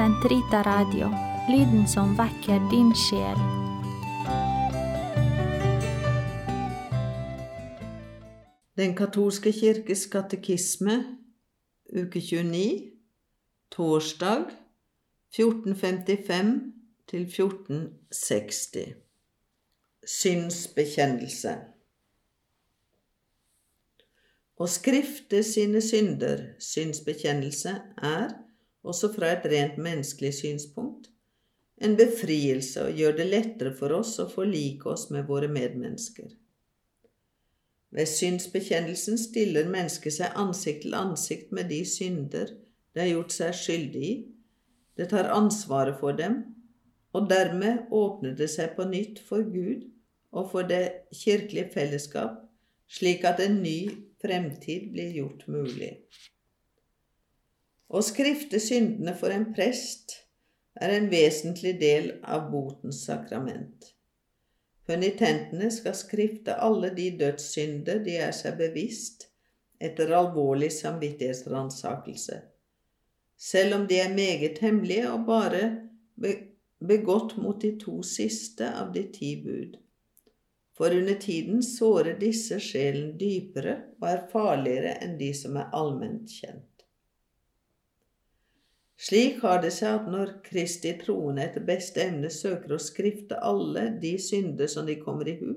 Sentrita Radio, lyden som vekker din sjel. Den katolske kirkes katekisme, uke 29, torsdag 1455 til 1460. Synsbekjennelse. Å skrifte sine synder, synsbekjennelse, er, også fra et rent menneskelig synspunkt, en befrielse og gjør det lettere for oss å forlike oss med våre medmennesker. Ved synsbekjennelsen stiller mennesket seg ansikt til ansikt med de synder det har gjort seg skyldig i, det tar ansvaret for dem, og dermed åpner det seg på nytt for Gud og for det kirkelige fellesskap, slik at en ny fremtid blir gjort mulig. Å skrifte syndene for en prest er en vesentlig del av botens sakrament. Penitentene skal skrifte alle de dødssynder de er seg bevisst etter alvorlig samvittighetsransakelse, selv om de er meget hemmelige og bare begått mot de to siste av de ti bud. For under tiden sårer disse sjelen dypere og er farligere enn de som er allment kjent. Slik har det seg at når Kristi troende etter beste evne søker å skrifte alle de synder som de kommer i hu,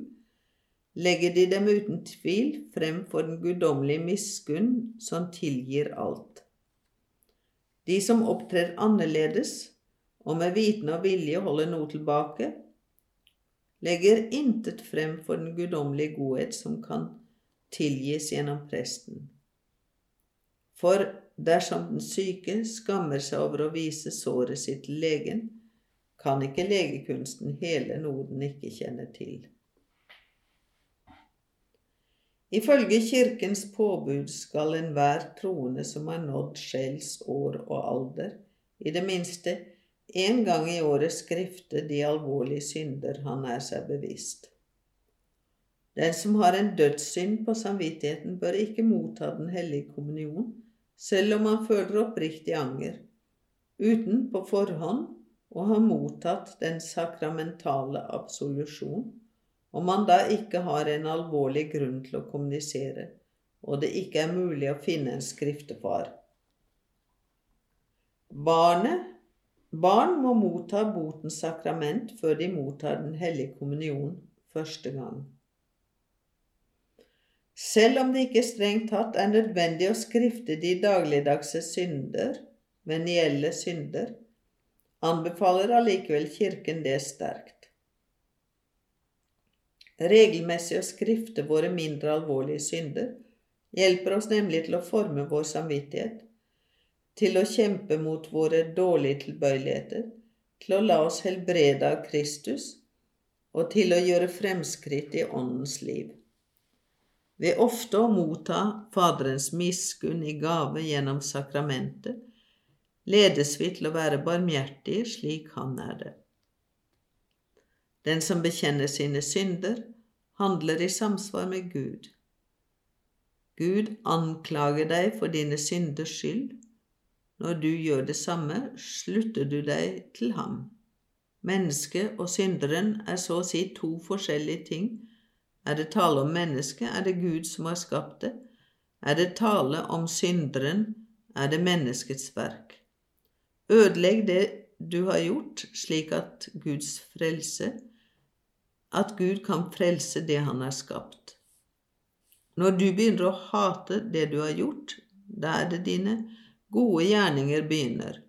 legger de dem uten tvil frem for den guddommelige miskunn som tilgir alt. De som opptrer annerledes og med viten og vilje holder noe tilbake, legger intet frem for den guddommelige godhet som kan tilgis gjennom presten. For dersom den syke skammer seg over å vise såret sitt til legen, kan ikke legekunsten hele noe den ikke kjenner til. Ifølge Kirkens påbud skal enhver troende som har nådd sjels år og alder, i det minste én gang i året skrifte de alvorlige synder han er seg bevisst. Den som har en dødssynd på samvittigheten, bør ikke motta Den hellige kommunion, selv om han føler oppriktig anger, uten på forhånd å ha mottatt den sakramentale absolusjon, om man da ikke har en alvorlig grunn til å kommunisere, og det ikke er mulig å finne en skriftefar. Barnet Barn må motta botens sakrament før de mottar Den hellige kommunion første gang. Selv om det ikke strengt tatt er nødvendig å skrifte de dagligdagse synder, venielle synder, anbefaler allikevel Kirken det sterkt. Regelmessig å skrifte våre mindre alvorlige synder hjelper oss nemlig til å forme vår samvittighet, til å kjempe mot våre dårlige tilbøyeligheter, til å la oss helbrede av Kristus og til å gjøre fremskritt i Åndens liv. Ved ofte å motta Faderens miskunn i gave gjennom sakramentet, ledes vi til å være barmhjertige slik Han er det. Den som bekjenner sine synder, handler i samsvar med Gud. Gud anklager deg for dine synders skyld. Når du gjør det samme, slutter du deg til ham. Mennesket og synderen er så å si to forskjellige ting. Er det tale om mennesket, er det Gud som har skapt det. Er det tale om synderen, er det menneskets verk. Ødelegg det du har gjort, slik at Guds frelse at Gud kan frelse det han har skapt. Når du begynner å hate det du har gjort, da er det dine gode gjerninger begynner,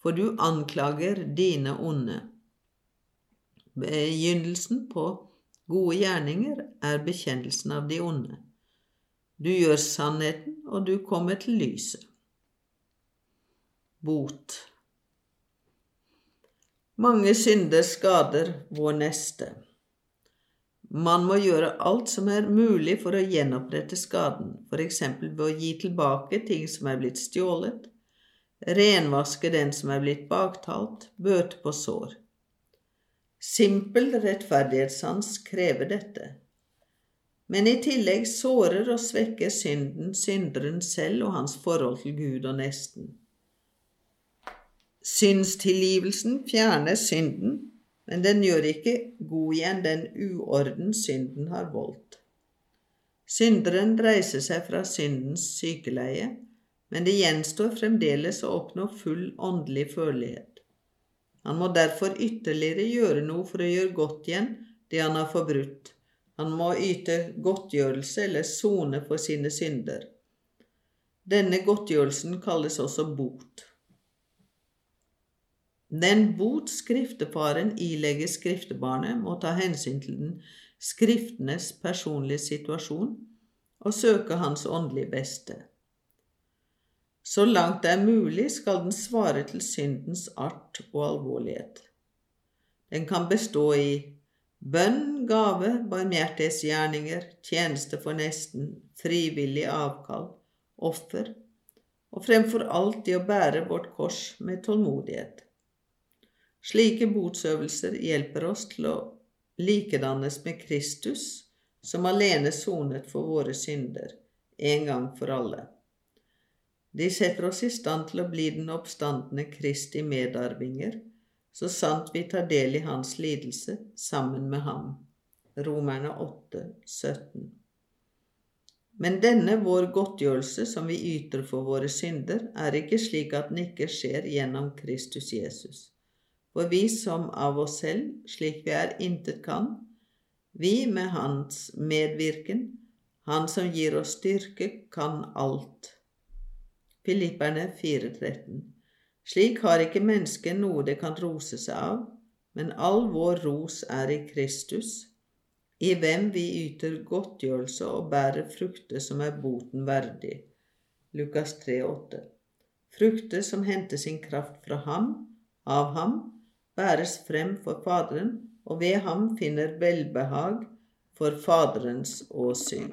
for du anklager dine onde. Begynnelsen på gode gjerninger er bekjennelsen av de onde. Du gjør sannheten, og du kommer til lyset. Bot Mange synder skader vår neste. Man må gjøre alt som er mulig for å gjenopprette skaden, f.eks. ved å gi tilbake ting som er blitt stjålet, renvaske den som er blitt baktalt, bøte på sår. Simpel rettferdighetssans krever dette. Men i tillegg sårer og svekker synden synderen selv og hans forhold til Gud og nesten. Synstilgivelsen fjerner synden, men den gjør ikke god igjen den uorden synden har voldt. Synderen reiser seg fra syndens sykeleie, men det gjenstår fremdeles å oppnå full åndelig følelighet. Han må derfor ytterligere gjøre noe for å gjøre godt igjen det han har forbrutt. Han må yte godtgjørelse eller sone for sine synder. Denne godtgjørelsen kalles også bot. Den bot skriftefaren ilegger skriftebarnet, må ta hensyn til den skriftenes personlige situasjon og søke hans åndelige beste. Så langt det er mulig, skal den svare til syndens art og alvorlighet. Den kan bestå i bønn, gave, barmhjertighetsgjerninger, tjeneste for nesten, frivillig avkall, offer, og fremfor alt i å bære vårt kors med tålmodighet. Slike botsøvelser hjelper oss til å likedannes med Kristus, som alene sonet for våre synder, en gang for alle. De setter oss i stand til å bli den oppstandende Kristi medarvinger, så sant vi tar del i hans lidelse sammen med ham. Romerne 8, 17. Men denne vår godtgjørelse som vi yter for våre synder, er ikke slik at den ikke skjer gjennom Kristus Jesus. For vi som av oss selv, slik vi er, intet kan, vi med Hans medvirken, Han som gir oss styrke, kan alt. Filipperne 4,13 Slik har ikke mennesket noe det kan rose seg av, men all vår ros er i Kristus, i hvem vi yter godtgjørelse og bærer frukter som er boten verdig. Lukas 3,8 Frukter som henter sin kraft fra ham, av ham, bæres frem for Faderen, og ved ham finner velbehag for Faderens åsyn.